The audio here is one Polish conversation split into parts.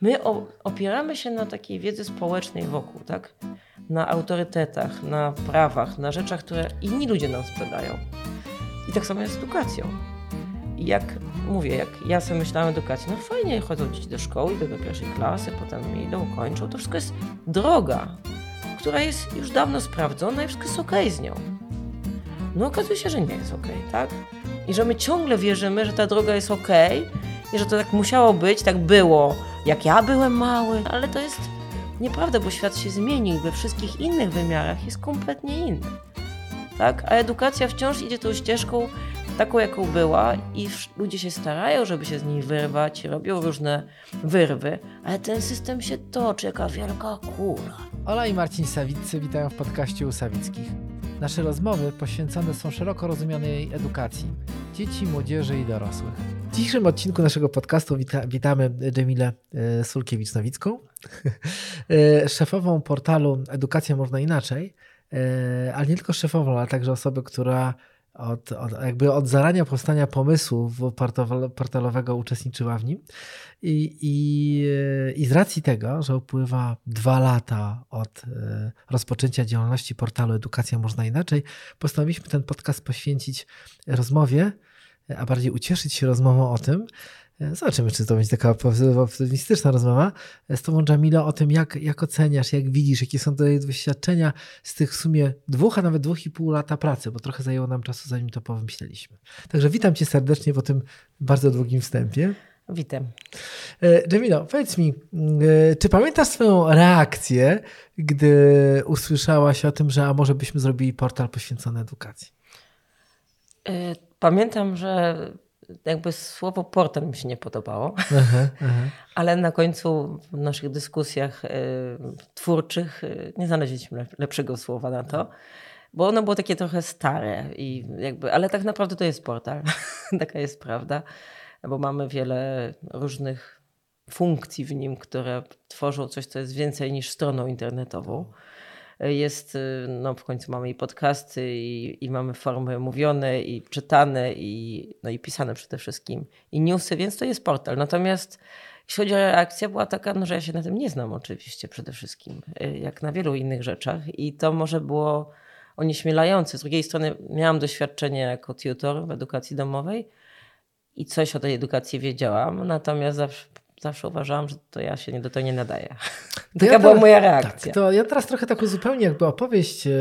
My opieramy się na takiej wiedzy społecznej wokół, tak? Na autorytetach, na prawach, na rzeczach, które inni ludzie nam sprzedają. I tak samo jest z edukacją. I jak mówię, jak ja sobie myślałam o edukacji, no fajnie, chodzą dzieci do szkoły, idą do pierwszej klasy, potem idą, kończą. To wszystko jest droga, która jest już dawno sprawdzona i wszystko jest okej okay z nią. No okazuje się, że nie jest okej, okay, tak? I że my ciągle wierzymy, że ta droga jest okej okay, i że to tak musiało być, tak było, jak ja byłem mały, ale to jest nieprawda, bo świat się zmienił we wszystkich innych wymiarach jest kompletnie inny. Tak? A edukacja wciąż idzie tą ścieżką taką, jaką była, i ludzie się starają, żeby się z niej wyrwać, robią różne wyrwy, ale ten system się toczy, jaka wielka kula. Ola i Marcin Sawiccy witają w podcaście u Sawickich. Nasze rozmowy poświęcone są szeroko rozumianej edukacji. Dzieci, młodzieży i dorosłych. W dzisiejszym odcinku naszego podcastu wita witamy Dżemilę e, Sulkiewicz-Nowicką, e, szefową portalu Edukacja Można Inaczej, e, ale nie tylko szefową, ale także osobę, która od, od, jakby od zarania powstania pomysłu portalowego uczestniczyła w nim. I, i, I z racji tego, że upływa dwa lata od e, rozpoczęcia działalności portalu Edukacja Można Inaczej, postanowiliśmy ten podcast poświęcić rozmowie, a bardziej ucieszyć się rozmową o tym, Zobaczymy, czy to będzie taka optymistyczna rozmowa z Tobą, Jamilo, o tym, jak, jak oceniasz, jak widzisz, jakie są Twoje doświadczenia z tych w sumie dwóch, a nawet dwóch i pół lata pracy, bo trochę zajęło nam czasu, zanim to pomyśleliśmy. Także witam Cię serdecznie po tym bardzo długim wstępie. Witam. E, Jamilo, powiedz mi, e, czy pamiętasz swoją reakcję, gdy usłyszałaś o tym, że a może byśmy zrobili portal poświęcony edukacji? E, pamiętam, że jakby słowo portal mi się nie podobało, aha, aha. ale na końcu w naszych dyskusjach y, twórczych y, nie znaleźliśmy lepszego słowa na to, bo ono było takie trochę stare, i jakby, ale tak naprawdę to jest portal. Taka jest prawda, bo mamy wiele różnych funkcji w nim, które tworzą coś, co jest więcej niż stroną internetową jest, y, no w końcu mamy i podcasty, i, i mamy formy mówione, i czytane, i, no i pisane przede wszystkim, i newsy, więc to jest portal. Natomiast jeśli chodzi o reakcję, była taka, no, że ja się na tym nie znam oczywiście przede wszystkim, y, jak na wielu innych rzeczach i to może było onieśmielające. Z drugiej strony miałam doświadczenie jako tutor w edukacji domowej i coś o tej edukacji wiedziałam, natomiast zawsze zawsze uważałam, że to ja się nie do tego nie nadaję. Taka ja była moja reakcja. Tak, to ja teraz trochę taką zupełnie jakby opowieść e,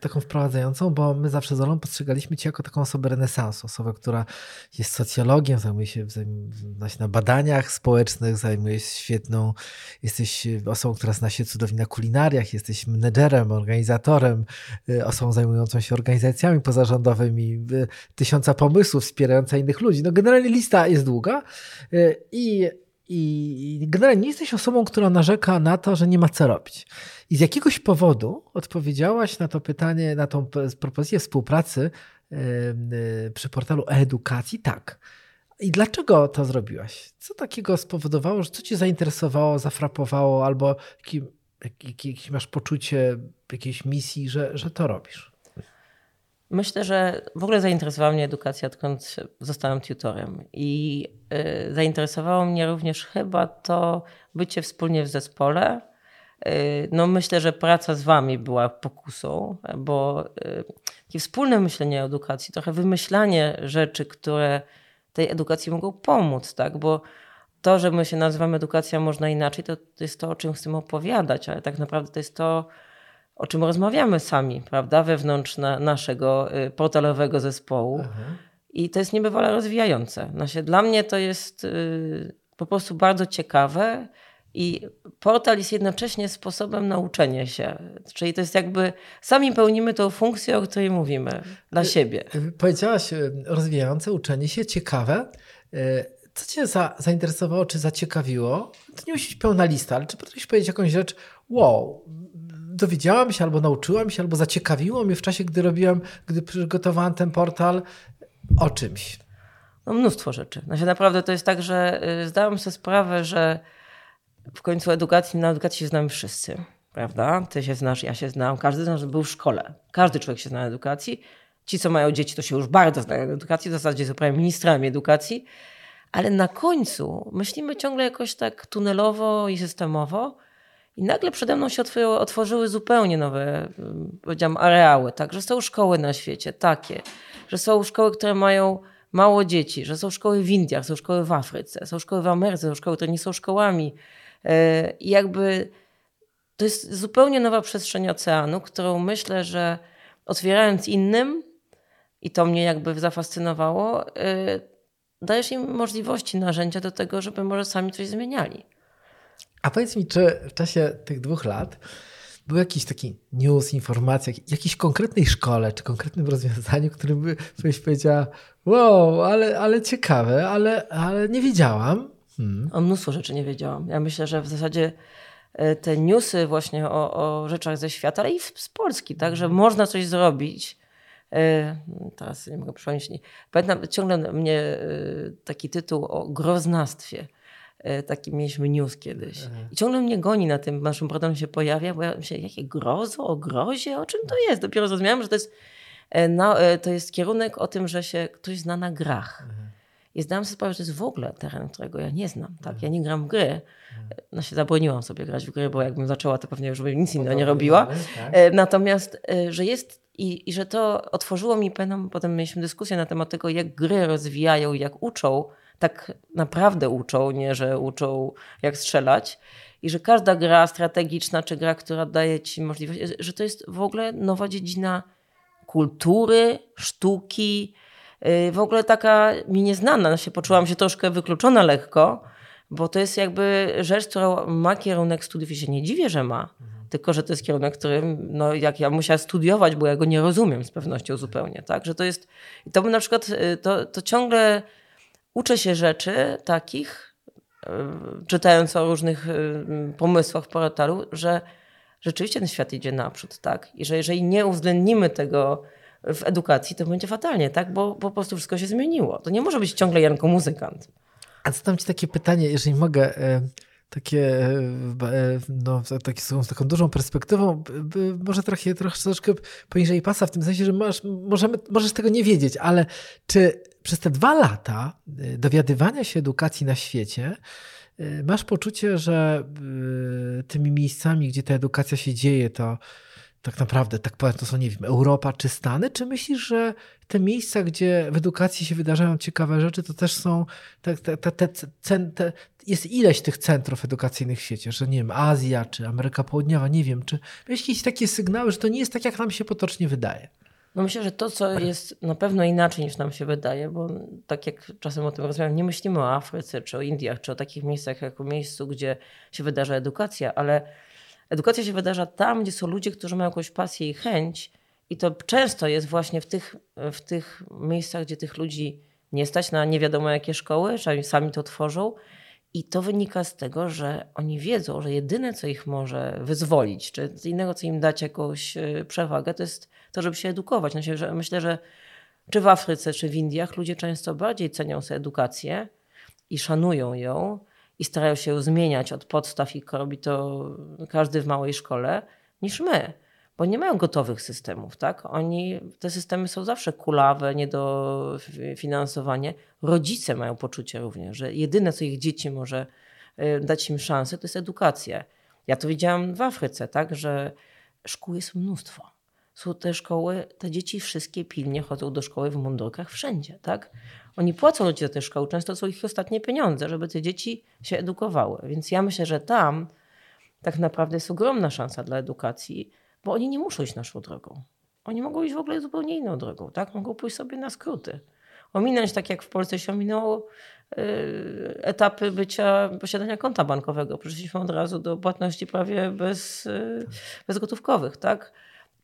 taką wprowadzającą, bo my zawsze z Olą postrzegaliśmy Cię jako taką osobę renesansu, osobę, która jest socjologiem, zajmuje się, zna się na badaniach społecznych, zajmuje się świetną, jesteś osobą, która zna się cudownie na kulinariach, jesteś menedżerem, organizatorem, e, osobą zajmującą się organizacjami pozarządowymi, e, tysiąca pomysłów, wspierająca innych ludzi. No generalnie lista jest długa i i generalnie nie jesteś osobą, która narzeka na to, że nie ma co robić. I z jakiegoś powodu odpowiedziałaś na to pytanie, na tą propozycję współpracy przy portalu e-edukacji tak. I dlaczego to zrobiłaś? Co takiego spowodowało, że co cię zainteresowało, zafrapowało, albo jakieś masz poczucie jakiejś misji, że, że to robisz? Myślę, że w ogóle zainteresowała mnie edukacja, odkąd zostałem tutorem. I y, zainteresowało mnie również chyba to bycie wspólnie w zespole. Y, no myślę, że praca z wami była pokusą, bo y, takie wspólne myślenie o edukacji, trochę wymyślanie rzeczy, które tej edukacji mogą pomóc, tak? Bo to, że my się nazywamy edukacja można inaczej, to, to jest to, o czym chcemy opowiadać, ale tak naprawdę to jest to, o czym rozmawiamy sami, prawda, wewnątrz na, naszego y, portalowego zespołu. Mhm. I to jest niebywale rozwijające. Znaczy, dla mnie to jest y, po prostu bardzo ciekawe. I portal jest jednocześnie sposobem na uczenie się. Czyli to jest jakby sami pełnimy tą funkcję, o której mówimy dla y, siebie. Powiedziałaś rozwijające uczenie się, ciekawe. Co Cię za, zainteresowało, czy zaciekawiło? To nie musi być pełna lista, ale czy potrafisz powiedzieć jakąś rzecz, wow, dowiedziałam się, albo nauczyłam się, albo zaciekawiło mnie w czasie, gdy robiłam, gdy przygotowałam ten portal o czymś. No mnóstwo rzeczy. Znaczy naprawdę to jest tak, że y, zdałam sobie sprawę, że w końcu edukacji, na edukacji się znamy wszyscy, prawda? Ty się znasz, ja się znam, każdy z nas był w szkole. Każdy człowiek się zna na edukacji. Ci, co mają dzieci, to się już bardzo znają na edukacji, w zasadzie są prawie ministrami edukacji. ale na końcu myślimy ciągle jakoś tak tunelowo i systemowo. I nagle przede mną się otworzyły, otworzyły zupełnie nowe, powiedziałam, areały. Tak, że są szkoły na świecie takie, że są szkoły, które mają mało dzieci, że są szkoły w Indiach, są szkoły w Afryce, są szkoły w Ameryce, są szkoły, które nie są szkołami. E, I jakby to jest zupełnie nowa przestrzeń oceanu, którą myślę, że otwierając innym, i to mnie jakby zafascynowało, e, dajesz im możliwości, narzędzia do tego, żeby może sami coś zmieniali. A powiedz mi, czy w czasie tych dwóch lat był jakiś taki news, informacja, jakiejś konkretnej szkole, czy konkretnym rozwiązaniu, którym by, byś powiedziała, wow, ale, ale ciekawe, ale, ale nie wiedziałam. Hmm. O mnóstwo rzeczy nie wiedziałam. Ja myślę, że w zasadzie e, te newsy właśnie o, o rzeczach ze świata, ale i z Polski, tak, że można coś zrobić. E, teraz nie mogę przypomnieć. Pamiętam, ciągle mnie e, taki tytuł o groznastwie taki mieliśmy news kiedyś. I ciągle mnie goni na tym naszym portalu się pojawia, bo ja myślę, jakie grozo, o grozie, o czym to jest? Dopiero zrozumiałam, że to jest, e, na, e, to jest kierunek o tym, że się ktoś zna na grach. I zdałam sobie sprawę, że to jest w ogóle teren, którego ja nie znam. Tak? Ja nie gram w gry. No się zabroniłam sobie grać w gry, bo jakbym zaczęła, to pewnie już bym nic innego nie robiła. Tak. Natomiast, że jest i, i że to otworzyło mi, pamiętam, potem mieliśmy dyskusję na temat tego, jak gry rozwijają, jak uczą tak naprawdę uczą, nie że uczą jak strzelać. I że każda gra strategiczna, czy gra, która daje ci możliwość, że to jest w ogóle nowa dziedzina kultury, sztuki, y, w ogóle taka mi nieznana. Się poczułam się troszkę wykluczona lekko, bo to jest jakby rzecz, która ma kierunek studiów i się nie dziwię, że ma. Tylko, że to jest kierunek, który no, jak ja musiałam studiować, bo ja go nie rozumiem z pewnością zupełnie. Tak? Że to jest, to by na przykład, y, to, to ciągle uczę się rzeczy takich, e, czytając o różnych e, pomysłach w portalu, że rzeczywiście ten świat idzie naprzód, tak? I że jeżeli nie uwzględnimy tego w edukacji, to będzie fatalnie, tak? Bo, po prostu wszystko się zmieniło. To nie może być ciągle Janko muzykant. A zadam ci takie pytanie, jeżeli mogę, e, takie, no, takie z taką dużą perspektywą, może trochę, trochę troszkę poniżej pasa, w tym sensie, że masz, możemy, możesz tego nie wiedzieć, ale czy przez te dwa lata y, dowiadywania się edukacji na świecie y, masz poczucie, że y, tymi miejscami, gdzie ta edukacja się dzieje, to tak naprawdę, tak powiem, to są, nie wiem, Europa czy Stany? Czy myślisz, że te miejsca, gdzie w edukacji się wydarzają ciekawe rzeczy, to też są, te, te, te, te, jest ileś tych centrów edukacyjnych w świecie, że nie wiem, Azja czy Ameryka Południowa, nie wiem, czy jakieś takie sygnały, że to nie jest tak, jak nam się potocznie wydaje? No myślę, że to, co jest na pewno inaczej niż nam się wydaje, bo tak jak czasem o tym rozmawiam, nie myślimy o Afryce, czy o Indiach, czy o takich miejscach, jak o miejscu, gdzie się wydarza edukacja, ale edukacja się wydarza tam, gdzie są ludzie, którzy mają jakąś pasję i chęć i to często jest właśnie w tych, w tych miejscach, gdzie tych ludzi nie stać na nie wiadomo jakie szkoły, że sami to tworzą. I to wynika z tego, że oni wiedzą, że jedyne, co ich może wyzwolić, czy innego, co im dać jakąś e, przewagę, to jest to, żeby się edukować. Myślę, że, myślę, że czy w Afryce, czy w Indiach ludzie często bardziej cenią sobie edukację i szanują ją i starają się ją zmieniać od podstaw i robi to każdy w małej szkole, niż my. Bo nie mają gotowych systemów, tak? Oni, te systemy są zawsze kulawe, niedofinansowanie. Rodzice mają poczucie również, że jedyne, co ich dzieci może y, dać im szansę, to jest edukacja. Ja to widziałam w Afryce, tak? Że szkół jest mnóstwo są te szkoły, te dzieci wszystkie pilnie chodzą do szkoły w mundurkach wszędzie, tak? Oni płacą ludzie za te szkoły, często są ich ostatnie pieniądze, żeby te dzieci się edukowały. Więc ja myślę, że tam tak naprawdę jest ogromna szansa dla edukacji, bo oni nie muszą iść naszą drogą. Oni mogą iść w ogóle zupełnie inną drogą, tak? Mogą pójść sobie na skróty. Ominąć, tak jak w Polsce się ominęło yy, etapy bycia, posiadania konta bankowego. Przeszliśmy od razu do płatności prawie bez, yy, bezgotówkowych, tak?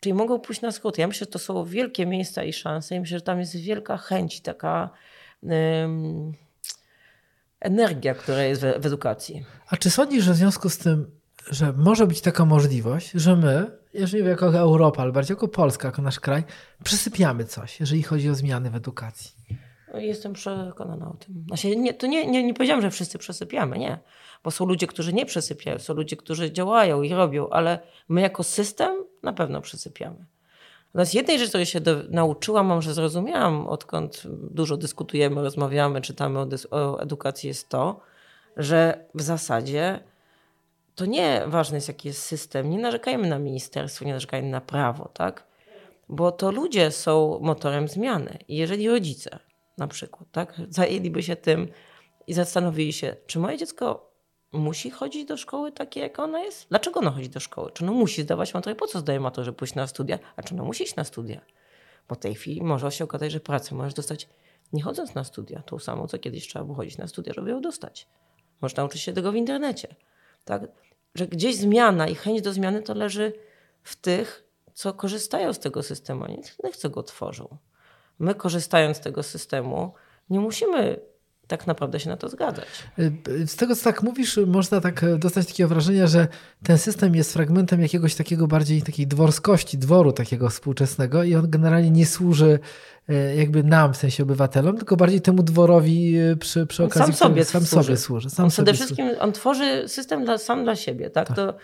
Czyli mogą pójść na skróty. Ja myślę, że to są wielkie miejsca i szanse. I myślę, że tam jest wielka chęć, taka um, energia, która jest w, w edukacji. A czy sądzisz, że w związku z tym, że może być taka możliwość, że my, jeżeli jako Europa, ale bardziej jako Polska, jako nasz kraj, przysypiamy coś, jeżeli chodzi o zmiany w edukacji? Jestem przekonana o tym. Znaczy, nie, to nie, nie, nie powiedziałam, że wszyscy przesypiamy, nie. Bo są ludzie, którzy nie przesypiają, są ludzie, którzy działają i robią, ale my jako system na pewno przesypiamy. Natomiast jednej rzeczy, której się do, nauczyłam, może zrozumiałam, odkąd dużo dyskutujemy, rozmawiamy, czytamy o, o edukacji, jest to, że w zasadzie to nie ważne jest, jaki jest system. Nie narzekajmy na ministerstwo, nie narzekajmy na prawo, tak? Bo to ludzie są motorem zmiany. I jeżeli rodzice na przykład, tak, zajęliby się tym i zastanowili się, czy moje dziecko musi chodzić do szkoły takie, jak ona jest? Dlaczego ona chodzi do szkoły? Czy ono musi zdawać maturę? Po co zdaje maturę, żeby pójść na studia? A czy ono musi iść na studia? Bo w tej chwili może się okazać, że pracę możesz dostać nie chodząc na studia. Tą samą, co kiedyś trzeba było chodzić na studia, żeby ją dostać. Możesz nauczyć się tego w internecie. Tak? Że gdzieś zmiana i chęć do zmiany to leży w tych, co korzystają z tego systemu, a nie tych, co go tworzą. My korzystając z tego systemu, nie musimy tak naprawdę się na to zgadzać. Y, z tego, co tak mówisz, można tak e, dostać takiego wrażenia, że ten system jest fragmentem jakiegoś takiego bardziej takiej dworskości, dworu takiego współczesnego i on generalnie nie służy e, jakby nam, w sensie obywatelom, tylko bardziej temu dworowi e, przy, przy okazji, sam sobie, sam służy. sobie służy. Sam on sobie przede wszystkim on tworzy system dla, sam dla siebie. Tak? tak. To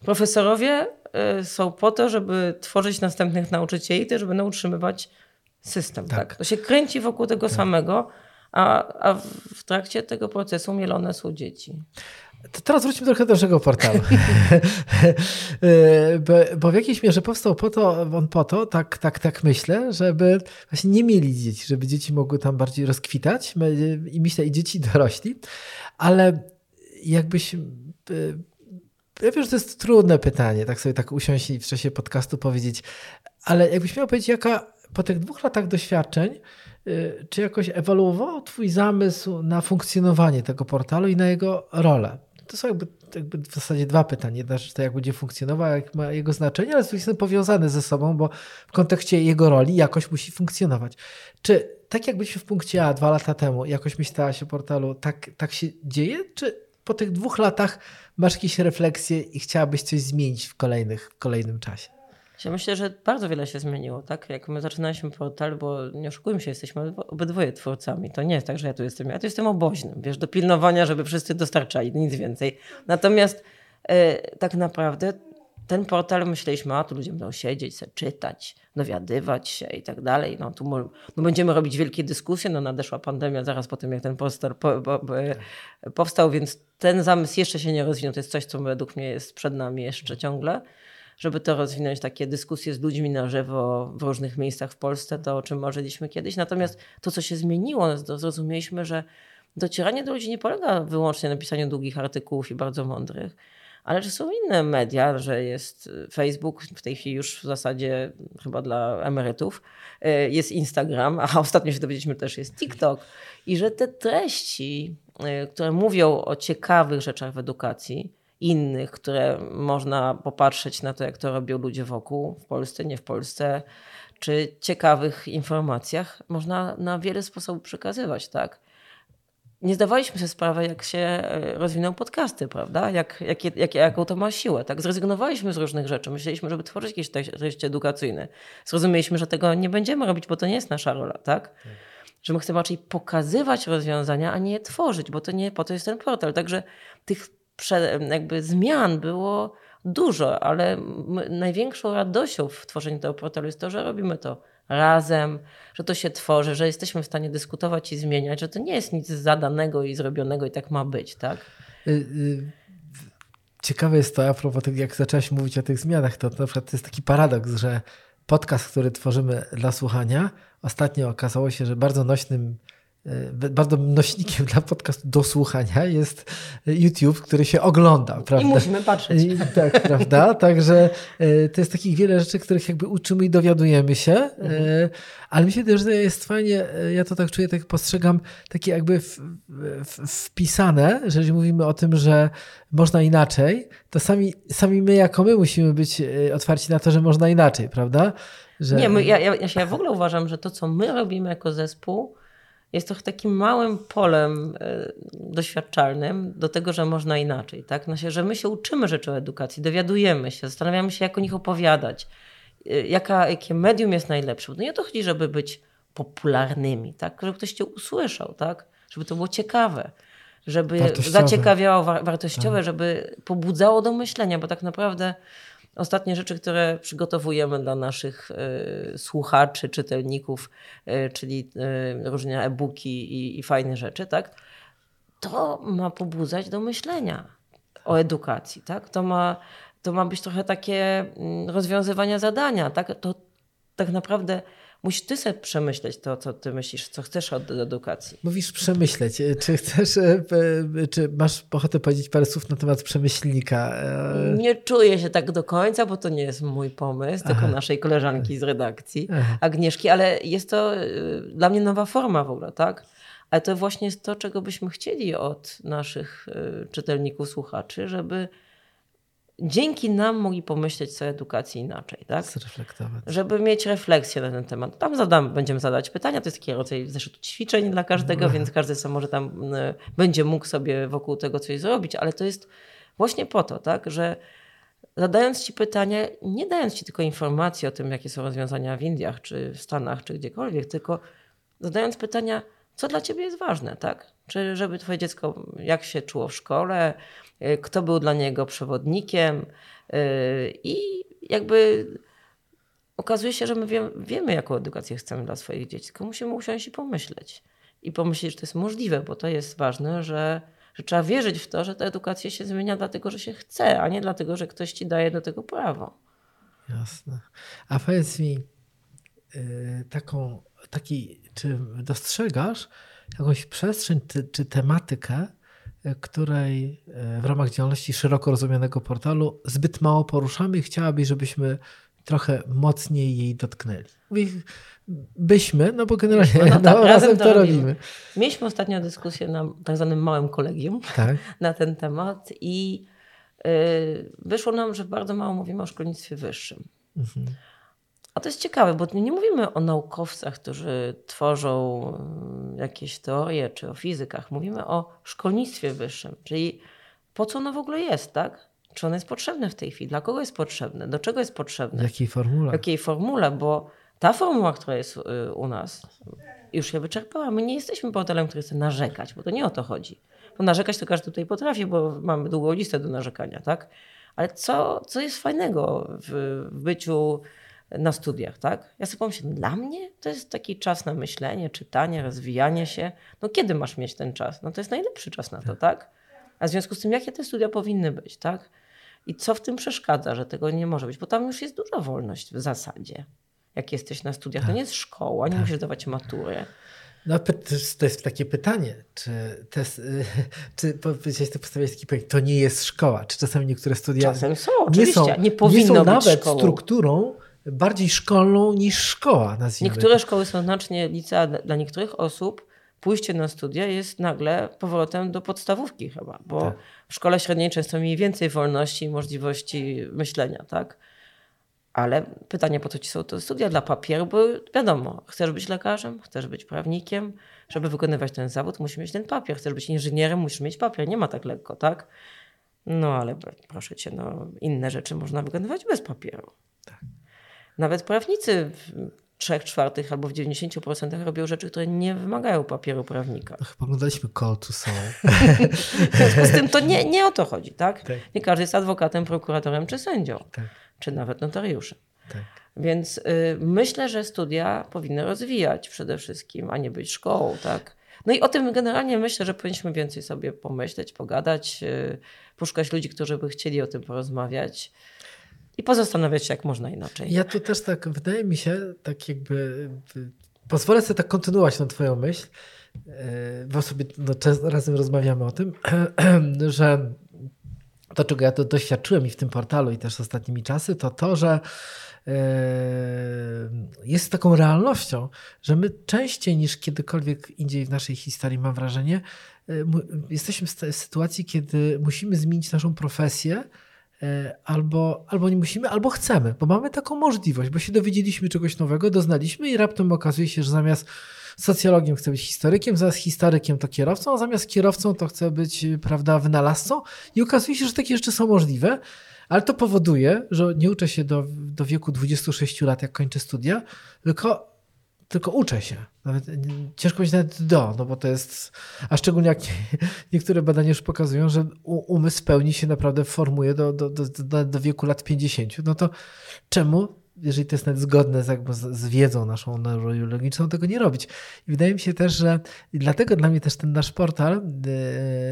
profesorowie są po to, żeby tworzyć następnych nauczycieli, też żeby utrzymywać system. Tak. tak. To się kręci wokół tego tak. samego a, a w trakcie tego procesu mielone są dzieci. To teraz wróćmy trochę do naszego portalu. bo, w jakiejś mierze powstał po to, on po to, tak, tak, tak myślę, żeby właśnie nie mieli dzieci, żeby dzieci mogły tam bardziej rozkwitać i myślę i dzieci dorośli, ale jakbyś ja wiem, że to jest trudne pytanie, tak sobie tak usiąść i w czasie podcastu powiedzieć, ale jakbyś miał powiedzieć, jaka po tych dwóch latach doświadczeń, Y, czy jakoś ewoluował Twój zamysł na funkcjonowanie tego portalu i na jego rolę? To są jakby, jakby w zasadzie dwa pytania. Jedna rzecz to jak będzie funkcjonował, jak ma jego znaczenie, ale z drugiej strony powiązane ze sobą, bo w kontekście jego roli jakoś musi funkcjonować. Czy tak jak byliśmy w punkcie A dwa lata temu, jakoś myślałaś o portalu, tak, tak się dzieje? Czy po tych dwóch latach masz jakieś refleksje i chciałabyś coś zmienić w, kolejnych, w kolejnym czasie? Ja myślę, że bardzo wiele się zmieniło, tak? Jak my zaczynaliśmy portal, bo nie oszukujmy się, jesteśmy obydwoje twórcami. To nie jest tak, że ja tu jestem, ja tu jestem oboźnym, wiesz, do pilnowania, żeby wszyscy dostarczali, nic więcej. Natomiast e, tak naprawdę ten portal myśleliśmy, a tu ludzie będą siedzieć, sobie czytać, dowiadywać się i tak dalej. No tu no będziemy robić wielkie dyskusje, no nadeszła pandemia zaraz po tym, jak ten portal po, po, po, powstał, więc ten zamysł jeszcze się nie rozwinął. To jest coś, co według mnie jest przed nami jeszcze ciągle żeby to rozwinąć, takie dyskusje z ludźmi na żywo w różnych miejscach w Polsce, to o czym marzyliśmy kiedyś. Natomiast to, co się zmieniło, to zrozumieliśmy, że docieranie do ludzi nie polega wyłącznie na pisaniu długich artykułów i bardzo mądrych, ale że są inne media, że jest Facebook, w tej chwili już w zasadzie chyba dla emerytów, y, jest Instagram, a ostatnio się dowiedzieliśmy też jest TikTok i że te treści, y, które mówią o ciekawych rzeczach w edukacji, innych, które można popatrzeć na to, jak to robią ludzie wokół, w Polsce, nie w Polsce, czy ciekawych informacjach można na wiele sposobów przekazywać, tak? Nie zdawaliśmy sobie sprawy, jak się e, rozwiną podcasty, prawda? Jak, jak, jak, jaką to ma siłę. Tak? Zrezygnowaliśmy z różnych rzeczy. Myśleliśmy, żeby tworzyć jakieś treści edukacyjne. Zrozumieliśmy, że tego nie będziemy robić, bo to nie jest nasza rola, tak? Że my chcemy raczej pokazywać rozwiązania, a nie je tworzyć, bo to nie po to jest ten portal. Także tych jakby zmian było dużo, ale największą radością w tworzeniu tego portalu jest to, że robimy to razem, że to się tworzy, że jesteśmy w stanie dyskutować i zmieniać, że to nie jest nic zadanego i zrobionego i tak ma być, tak? Y, y, ciekawe jest to, a propos tego, jak zaczęłaś mówić o tych zmianach, to na przykład to jest taki paradoks, że podcast, który tworzymy dla słuchania, ostatnio okazało się, że bardzo nośnym bardzo nośnikiem dla podcastu do słuchania jest YouTube, który się ogląda. Prawda? I musimy patrzeć. I, tak, prawda? Także e, to jest takich wiele rzeczy, których jakby uczymy i dowiadujemy się, e, mhm. ale mi się też że jest fajnie, ja to tak czuję, tak postrzegam, takie jakby w, w, wpisane, że jeżeli mówimy o tym, że można inaczej, to sami, sami my jako my musimy być otwarci na to, że można inaczej, prawda? Że... Nie, my, ja, ja, ja w ogóle uważam, że to, co my robimy jako zespół, jest trochę takim małym polem e, doświadczalnym do tego, że można inaczej. Tak? Znaczy, że my się uczymy rzeczy o edukacji, dowiadujemy się, zastanawiamy się, jak o nich opowiadać, e, jaka, jakie medium jest najlepsze. No nie o to chodzi, żeby być popularnymi, tak? żeby ktoś cię usłyszał, tak? żeby to było ciekawe, żeby wartościowe. zaciekawiało, wartościowe, tak. żeby pobudzało do myślenia, bo tak naprawdę ostatnie rzeczy, które przygotowujemy dla naszych y, słuchaczy, czytelników, y, czyli y, różne e-booki i, i fajne rzeczy, tak? To ma pobudzać do myślenia o edukacji, tak? To ma, to ma być trochę takie mm, rozwiązywania zadania, tak? To tak naprawdę musisz ty sobie przemyśleć to, co ty myślisz, co chcesz od edukacji. Mówisz przemyśleć. Czy chcesz, e, czy masz ochotę powiedzieć parę słów na temat przemyślnika? E, nie czuję się tak do końca, bo to nie jest mój pomysł, Aha. tylko naszej koleżanki z redakcji, Aha. Agnieszki, ale jest to e, dla mnie nowa forma w ogóle, tak? Ale to właśnie jest to, czego byśmy chcieli od naszych czytelników, słuchaczy, żeby dzięki nam mogli pomyśleć o edukacji inaczej, tak? Zreflektować. Żeby mieć refleksję na ten temat. Tam zadam, będziemy zadawać pytania, to jest taki rodzaj zeszytu ćwiczeń dla każdego, no. więc każdy sam może tam y, będzie mógł sobie wokół tego coś zrobić, ale to jest właśnie po to, tak, że zadając ci pytanie, nie dając ci tylko informacji o tym, jakie są rozwiązania w Indiach, czy w Stanach, czy gdziekolwiek, tylko zadając pytania, co dla ciebie jest ważne, tak? Czy żeby twoje dziecko, jak się czuło w szkole, y, kto był dla niego przewodnikiem y, i jakby okazuje się, że my wie, wiemy, jaką edukację chcemy dla swoich dzieci, tylko musimy usiąść i pomyśleć. I pomyśleć, że to jest możliwe, bo to jest ważne, że, że trzeba wierzyć w to, że ta edukacja się zmienia dlatego, że się chce, a nie dlatego, że ktoś ci daje do tego prawo. Jasne. A powiedz mi, yy, taką, taki, czy dostrzegasz, jakąś przestrzeń czy, czy tematykę, e, której e, w ramach działalności szeroko rozumianego portalu zbyt mało poruszamy i chciałabyś, żebyśmy trochę mocniej jej dotknęli. Byśmy, no bo generalnie no, no, tak, razem to robimy. robimy. Mieliśmy ostatnio dyskusję na tak zwanym małym kolegium tak? na ten temat i yy, wyszło nam, że bardzo mało mówimy o szkolnictwie wyższym. Mhm. A to jest ciekawe, bo nie mówimy o naukowcach, którzy tworzą mm, jakieś teorie, czy o fizykach. Mówimy o szkolnictwie wyższym, czyli po co ono w ogóle jest, tak? Czy ono jest potrzebne w tej chwili? Dla kogo jest potrzebne? Do czego jest potrzebne? W jakiej formule? W jakiej formule, bo ta formuła, która jest y, u nas, już się wyczerpała. My nie jesteśmy portalem, który chce narzekać, bo to nie o to chodzi. Bo narzekać to każdy tutaj potrafi, bo mamy długą listę do narzekania, tak? Ale co, co jest fajnego w, w byciu na studiach, tak? Ja sobie pomyślę, dla mnie to jest taki czas na myślenie, czytanie, rozwijanie się. No kiedy masz mieć ten czas? No to jest najlepszy czas na to, tak? tak? A w związku z tym, jakie te studia powinny być, tak? I co w tym przeszkadza, że tego nie może być? Bo tam już jest duża wolność w zasadzie. Jak jesteś na studiach, to tak. nie jest szkoła, nie tak. musisz dawać matury. No, to jest takie pytanie, czy, te, czy powiedziałeś, to postawiłeś taki projekt, to nie jest szkoła? Czy czasami niektóre studia Czasem są, oczywiście, nie, są, nie powinno nie są nawet szkołą. strukturą bardziej szkolną niż szkoła, nazwijmy. Niektóre szkoły są znacznie licea dla niektórych osób. Pójście na studia jest nagle powrotem do podstawówki chyba, bo tak. w szkole średniej często mieli więcej wolności i możliwości myślenia, tak? Ale pytanie, po co ci są to studia dla papieru, bo wiadomo, chcesz być lekarzem, chcesz być prawnikiem, żeby wykonywać ten zawód, musisz mieć ten papier. Chcesz być inżynierem, musisz mieć papier. Nie ma tak lekko, tak? No ale proszę cię, no, inne rzeczy można wykonywać bez papieru. Tak. Nawet prawnicy w 3 czwartych albo w 90% robią rzeczy, które nie wymagają papieru prawnika. No, chyba oglądaliśmy Call to Soul. w związku z tym to nie, nie o to chodzi, tak? tak? Nie każdy jest adwokatem, prokuratorem czy sędzią, tak. czy nawet notariuszem. Tak. Więc y, myślę, że studia powinny rozwijać przede wszystkim, a nie być szkołą, tak? No i o tym generalnie myślę, że powinniśmy więcej sobie pomyśleć, pogadać, y, poszukać ludzi, którzy by chcieli o tym porozmawiać i pozastanawiać się, jak można inaczej. Ja tu też tak, wydaje mi się, tak jakby, pozwolę sobie tak kontynuować na twoją myśl, e, bo sobie no, razem rozmawiamy o tym, że to, czego ja to doświadczyłem i w tym portalu, i też ostatnimi czasy, to to, że e, jest taką realnością, że my częściej niż kiedykolwiek indziej w naszej historii, mam wrażenie, e, jesteśmy w sytuacji, kiedy musimy zmienić naszą profesję, albo, albo nie musimy, albo chcemy, bo mamy taką możliwość, bo się dowiedzieliśmy czegoś nowego, doznaliśmy i raptem okazuje się, że zamiast socjologiem chcę być historykiem, zamiast historykiem to kierowcą, a zamiast kierowcą to chcę być, prawda, wynalazcą. I okazuje się, że takie rzeczy są możliwe, ale to powoduje, że nie uczę się do, do wieku 26 lat, jak kończę studia, tylko tylko uczę się. Nawet, ciężko mieć nawet do, no bo to jest, a szczególnie jak niektóre badania już pokazują, że umysł pełni się naprawdę formuje do, do, do, do wieku lat 50. No to czemu jeżeli to jest nawet zgodne z, jakby z, z wiedzą naszą neurobiologiczną, tego nie robić. I wydaje mi się też, że dlatego dla mnie też ten nasz portal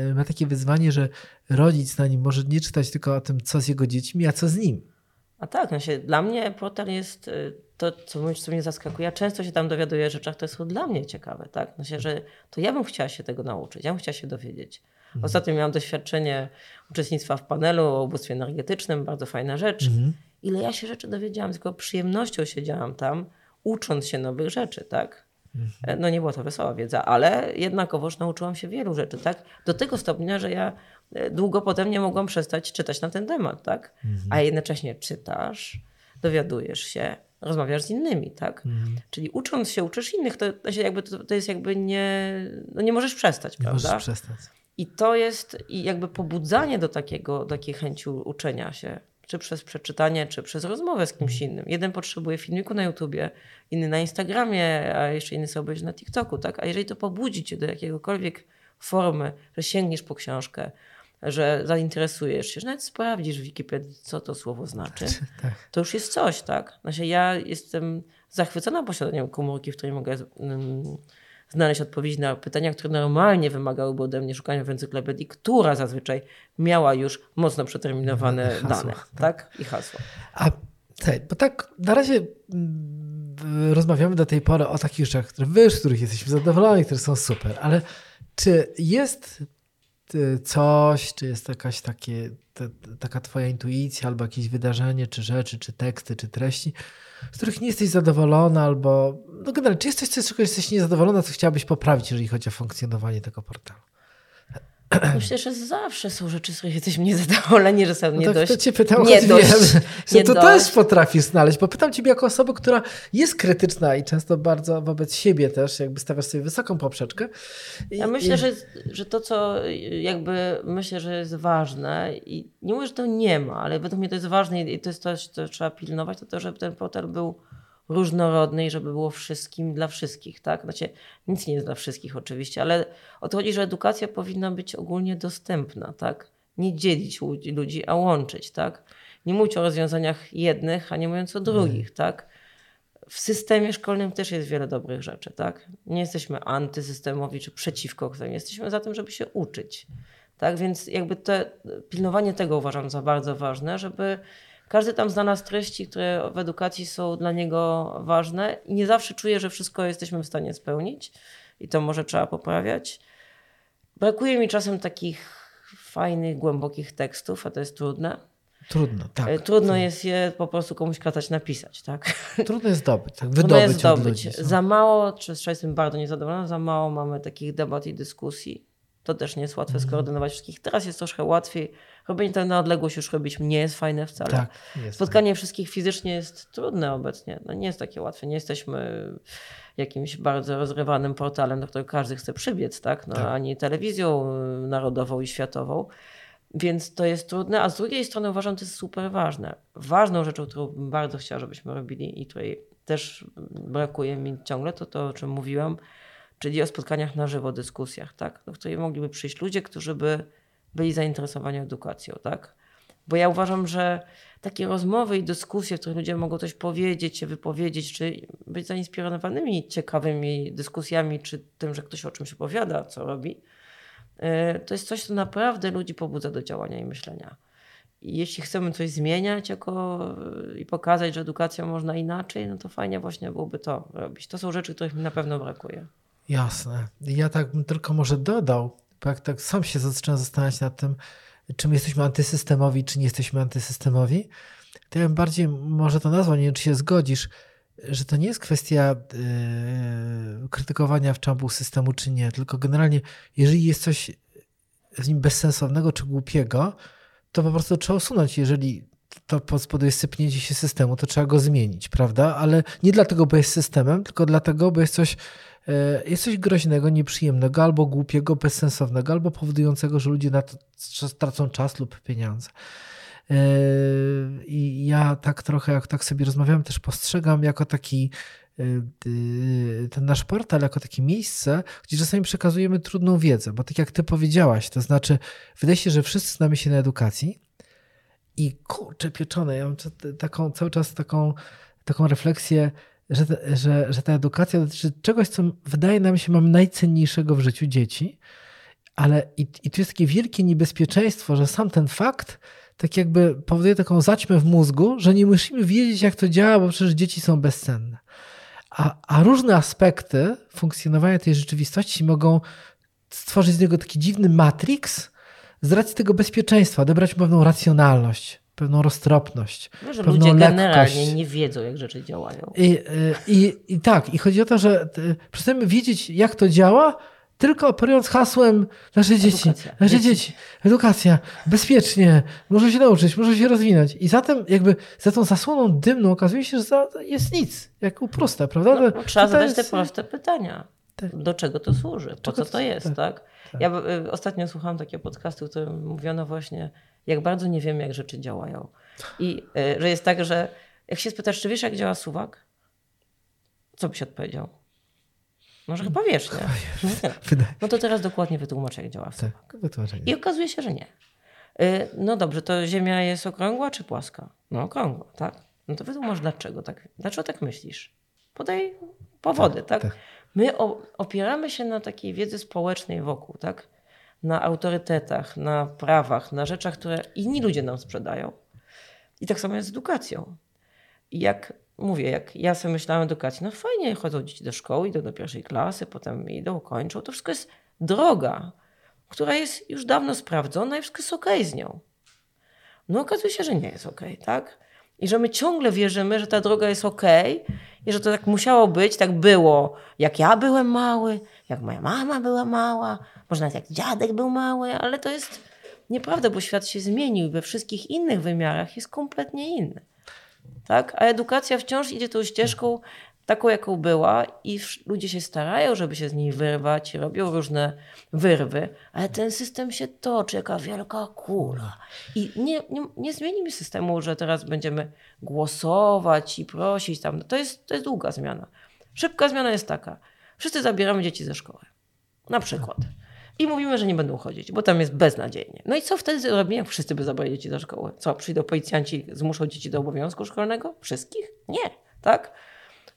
yy, ma takie wyzwanie, że rodzic na nim może nie czytać tylko o tym, co z jego dziećmi, a co z nim. A tak, no się, dla mnie portal jest y, to, co, co mnie zaskakuje. Ja często się tam dowiaduję o rzeczach, które są dla mnie ciekawe. Tak? Się, że to ja bym chciała się tego nauczyć, ja bym chciała się dowiedzieć. Mhm. Ostatnio miałam doświadczenie uczestnictwa w panelu o ubóstwie energetycznym, bardzo fajna rzecz. Mhm ile ja się rzeczy dowiedziałam, tylko przyjemnością siedziałam tam, ucząc się nowych rzeczy, tak? Mhm. No nie była to wesoła wiedza, ale jednakowoż nauczyłam się wielu rzeczy, tak? Do tego stopnia, że ja e, długo potem nie mogłam przestać czytać na ten temat, tak? Mhm. A jednocześnie czytasz, dowiadujesz się, rozmawiasz z innymi, tak? Mhm. Czyli ucząc się, uczysz innych, to, to, jakby, to, to, jest jakby nie, no nie możesz przestać, nie prawda? Możesz przestać. I to jest i jakby pobudzanie do takiego, takiej chęci uczenia się, czy przez przeczytanie, czy przez rozmowę z kimś mhm. innym. Jeden potrzebuje filmiku na YouTubie, inny na Instagramie, a jeszcze inny sobie obejrzy na TikToku, tak? A jeżeli to pobudzi cię do jakiegokolwiek formy, że sięgniesz po książkę, że zainteresujesz się, że nawet sprawdzisz w Wikipedii, co to słowo znaczy, tak. to już jest coś, tak? Znaczy ja jestem zachwycona posiadaniem komórki, w której mogę um, znaleźć odpowiedzi na pytania, które normalnie wymagałyby ode mnie szukania w encyklopedii, która zazwyczaj miała już mocno przeterminowane hasła, dane tak? tak? i hasła. A tak, bo tak na razie mm, rozmawiamy do tej pory o takich rzeczach, które wiesz, z których jesteśmy zadowoleni, które są super, ale czy jest coś, czy jest jakaś takie, taka twoja intuicja, albo jakieś wydarzenie, czy rzeczy, czy teksty, czy treści, z których nie jesteś zadowolona, albo no generalnie, czy jest coś, z czego jesteś niezadowolona, co chciałabyś poprawić, jeżeli chodzi o funkcjonowanie tego portalu? Myślę, że zawsze są rzeczy, z których jesteśmy niezadowoleni, że są no nie tak dość. To cię pytam, nie dość, wiem, że to też potrafisz znaleźć, bo pytam ciebie jako osobę, która jest krytyczna i często bardzo wobec siebie też, jakby stawiasz sobie wysoką poprzeczkę. I, ja myślę, i... że, że to, co jakby myślę, że jest ważne i nie mówię, że to nie ma, ale według mnie to jest ważne i to jest coś, co trzeba pilnować, to to, żeby ten portal był różnorodnej, żeby było wszystkim dla wszystkich, tak? Znaczy, nic nie jest dla wszystkich oczywiście, ale o to chodzi, że edukacja powinna być ogólnie dostępna, tak? Nie dzielić ludzi, a łączyć, tak? Nie mówić o rozwiązaniach jednych, a nie mówiąc o drugich, tak? W systemie szkolnym też jest wiele dobrych rzeczy, tak? Nie jesteśmy antysystemowi czy przeciwko którym, jesteśmy za tym, żeby się uczyć. Tak, więc jakby te, pilnowanie tego uważam za bardzo ważne, żeby każdy tam zna nas treści, które w edukacji są dla niego ważne i nie zawsze czuje, że wszystko jesteśmy w stanie spełnić i to może trzeba poprawiać. Brakuje mi czasem takich fajnych, głębokich tekstów, a to jest trudne. Trudno, tak. E, trudno jest je po prostu komuś kazać napisać, tak? Trudno jest zdobyć, tak? Wydobyć Trudno jest zdobyć. Ludzi, za mało, czy jestem bardzo niezadowolona, za mało mamy takich debat i dyskusji. To też nie jest łatwe mm. skoordynować wszystkich. Teraz jest troszkę łatwiej. Robienie to na odległość już robić nie jest fajne wcale. Tak, jest Spotkanie tak. wszystkich fizycznie jest trudne obecnie. No nie jest takie łatwe. Nie jesteśmy jakimś bardzo rozrywanym portalem, do którego każdy chce przybiec, tak? No, tak. Ani telewizją y, narodową i światową. Więc to jest trudne, a z drugiej strony uważam, że to jest super ważne. Ważną rzeczą, którą bym bardzo chciała, żebyśmy robili i której też brakuje mi ciągle, to to, o czym mówiłam, czyli o spotkaniach na żywo, dyskusjach, tak? do której mogliby przyjść ludzie, którzy by byli zainteresowani edukacją, tak? Bo ja uważam, że takie rozmowy i dyskusje, w których ludzie mogą coś powiedzieć, się wypowiedzieć, czy być zainspirowanymi ciekawymi dyskusjami, czy tym, że ktoś o czymś opowiada, co robi, y, to jest coś, co naprawdę ludzi pobudza do działania i myślenia. I jeśli chcemy coś zmieniać jako, i pokazać, że edukacją można inaczej, no to fajnie właśnie byłoby to robić. To są rzeczy, których mi na pewno brakuje. Jasne. Ja tak bym tylko może dodał, bo jak tak sam się zacząłem zastanawiać nad tym, czy my jesteśmy antysystemowi, czy nie jesteśmy antysystemowi, to ja bym bardziej może to nazwał, nie wiem, czy się zgodzisz, że to nie jest kwestia yy, krytykowania w czambu systemu, czy nie, tylko generalnie, jeżeli jest coś w nim bezsensownego czy głupiego, to po prostu trzeba usunąć. Jeżeli to spowoduje sypnięcie się systemu, to trzeba go zmienić, prawda? Ale nie dlatego, bo jest systemem, tylko dlatego, bo jest coś jest coś groźnego, nieprzyjemnego, albo głupiego, bezsensownego, albo powodującego, że ludzie na to czas lub pieniądze. E, I ja tak trochę, jak tak sobie rozmawiam, też postrzegam jako taki ten nasz portal jako takie miejsce, gdzie czasami przekazujemy trudną wiedzę, bo tak jak ty powiedziałaś, to znaczy wydaje się, że wszyscy znamy się na edukacji i kurczę pieczone, ja mam taką, cały czas taką, taką refleksję, że, że, że ta edukacja dotyczy czegoś, co wydaje nam się mamy najcenniejszego w życiu dzieci, ale i, i tu jest takie wielkie niebezpieczeństwo, że sam ten fakt tak jakby powoduje taką zaćmę w mózgu, że nie musimy wiedzieć, jak to działa, bo przecież dzieci są bezcenne. A, a różne aspekty funkcjonowania tej rzeczywistości mogą stworzyć z niego taki dziwny matrix z racji tego bezpieczeństwa, odebrać pewną racjonalność, pewną roztropność. Może pewną ludzie lekkość. generalnie nie wiedzą, jak rzeczy działają. I, i, I tak, i chodzi o to, że przestaniemy wiedzieć, jak to działa, tylko operując hasłem nasze dzieci, edukacja. nasze dzieci, edukacja, bezpiecznie, muszą się nauczyć, muszą się rozwinąć. I zatem jakby za tą zasłoną dymną okazuje się, że jest nic, jak uprosta, prawda? No, no, trzeba zadać jest... te proste pytania. Tak. Do czego to służy? Po co to jest, tak? tak? tak. Ja y, ostatnio słuchałam takiego podcastu, w którym mówiono właśnie, jak bardzo nie wiemy, jak rzeczy działają. I y, że jest tak, że jak się spytasz, czy wiesz, jak działa suwak? Co byś odpowiedział? Może chyba wiesz, nie? No, no to teraz dokładnie wytłumacz, jak działa tak, I okazuje się, że nie. Y, no dobrze, to Ziemia jest okrągła czy płaska? No okrągła, tak. No to wytłumacz dlaczego tak, dlaczego tak myślisz? Podaj powody, tak? tak? tak. My opieramy się na takiej wiedzy społecznej wokół, tak? Na autorytetach, na prawach, na rzeczach, które inni ludzie nam sprzedają. I tak samo jest z edukacją. I jak mówię, jak ja sobie myślałam o edukacji, no fajnie, chodzą dzieci do szkoły, idą do pierwszej klasy, potem idą, kończą. To wszystko jest droga, która jest już dawno sprawdzona i wszystko jest okej okay z nią. No okazuje się, że nie jest okej, okay, tak? I że my ciągle wierzymy, że ta droga jest okej okay, i że to tak musiało być, tak było, jak ja byłem mały, jak moja mama była mała, może nawet jak dziadek był mały, ale to jest nieprawda, bo świat się zmienił we wszystkich innych wymiarach jest kompletnie inny tak? A edukacja wciąż idzie tą ścieżką taką, jaką była i ludzie się starają, żeby się z niej wyrwać, robią różne wyrwy, ale ten system się toczy, jaka wielka kula. I nie, nie, nie zmienimy systemu, że teraz będziemy głosować i prosić tam. To jest, to jest długa zmiana. Szybka zmiana jest taka. Wszyscy zabieramy dzieci ze szkoły. Na przykład i mówimy, że nie będą chodzić, bo tam jest beznadziejnie. No i co wtedy robimy, jak wszyscy by zabrali dzieci do szkoły? Co, przyjdą policjanci, zmuszą dzieci do obowiązku szkolnego? Wszystkich? Nie, tak?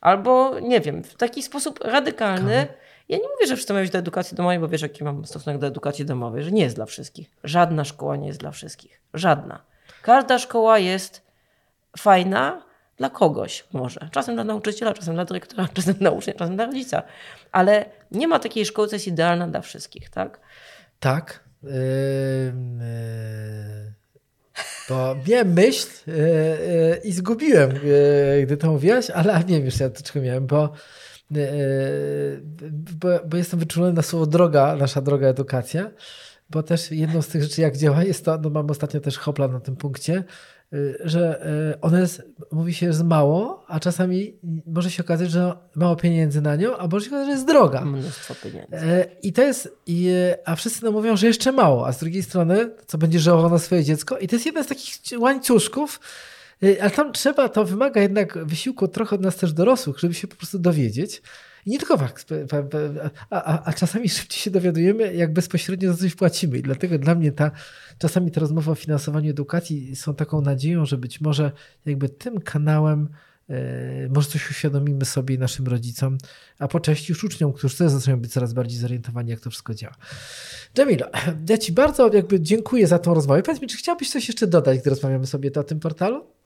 Albo, nie wiem, w taki sposób radykalny. Ja nie mówię, że wszyscy mają iść do edukacji domowej, bo wiesz, jaki mam stosunek do edukacji domowej, że nie jest dla wszystkich. Żadna szkoła nie jest dla wszystkich. Żadna. Każda szkoła jest fajna, dla kogoś może. Czasem dla nauczyciela, czasem dla dyrektora, czasem dla ucznia, czasem dla rodzica. Ale nie ma takiej szkoły, co jest idealna dla wszystkich, tak? Tak. Yy, bo miałem myśl yy, yy, i zgubiłem, yy, gdy to mówiłaś, ale nie wiem już ja dlaczego miałem, bo, yy, bo, bo jestem wyczulony na słowo droga, nasza droga edukacja, bo też jedną z tych rzeczy, jak działa, jest to, no mam ostatnio też hopla na tym punkcie, że y, ona jest, mówi się, że mało, a czasami może się okazać, że mało pieniędzy na nią, a może się okazać, że jest droga. Mnóstwo pieniędzy. Y, I to jest, a wszyscy nam mówią, że jeszcze mało, a z drugiej strony, co będzie żałował na swoje dziecko. I to jest jeden z takich łańcuszków, ale tam trzeba, to wymaga jednak wysiłku trochę od nas też dorosłych, żeby się po prostu dowiedzieć. Nie tylko fakt, a, a, a, czasami szybciej się dowiadujemy, jak bezpośrednio za coś płacimy. I dlatego dla mnie ta, czasami te rozmowy o finansowaniu edukacji są taką nadzieją, że być może jakby tym kanałem e, może coś uświadomimy sobie i naszym rodzicom, a po części już uczniom, którzy też zaczynają być coraz bardziej zorientowani, jak to wszystko działa. Jamilo, ja Ci bardzo jakby dziękuję za tą rozmowę. Powiedz mi, czy chciałbyś coś jeszcze dodać, gdy rozmawiamy sobie o tym portalu?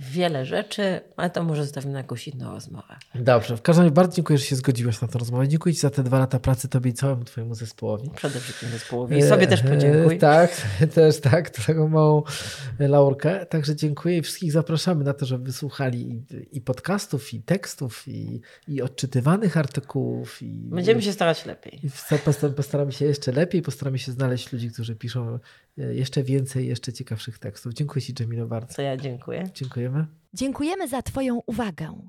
Wiele rzeczy, ale to może zostawimy na jakąś inną rozmowę. Dobrze, w każdym razie bardzo dziękuję, że się zgodziłaś na tę rozmowę. Dziękuję Ci za te dwa lata pracy Tobie i całemu Twojemu zespołowi. Przede wszystkim zespołowi i sobie też podziękuję. tak, też tak, taką małą laurkę. Także dziękuję i wszystkich zapraszamy na to, żeby wysłuchali i, i podcastów, i tekstów, i, i odczytywanych artykułów. I, Będziemy się starać lepiej. I postaramy się jeszcze lepiej, postaramy się znaleźć ludzi, którzy piszą E, jeszcze więcej, jeszcze ciekawszych tekstów. Dziękuję Ci, Jamilo, bardzo. To ja dziękuję. Dziękujemy. Dziękujemy za Twoją uwagę.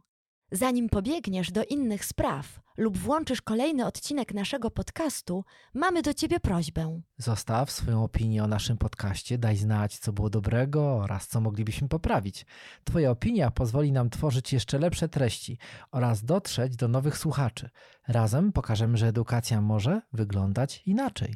Zanim pobiegniesz do innych spraw lub włączysz kolejny odcinek naszego podcastu, mamy do Ciebie prośbę. Zostaw swoją opinię o naszym podcaście, daj znać, co było dobrego oraz co moglibyśmy poprawić. Twoja opinia pozwoli nam tworzyć jeszcze lepsze treści oraz dotrzeć do nowych słuchaczy. Razem pokażemy, że edukacja może wyglądać inaczej.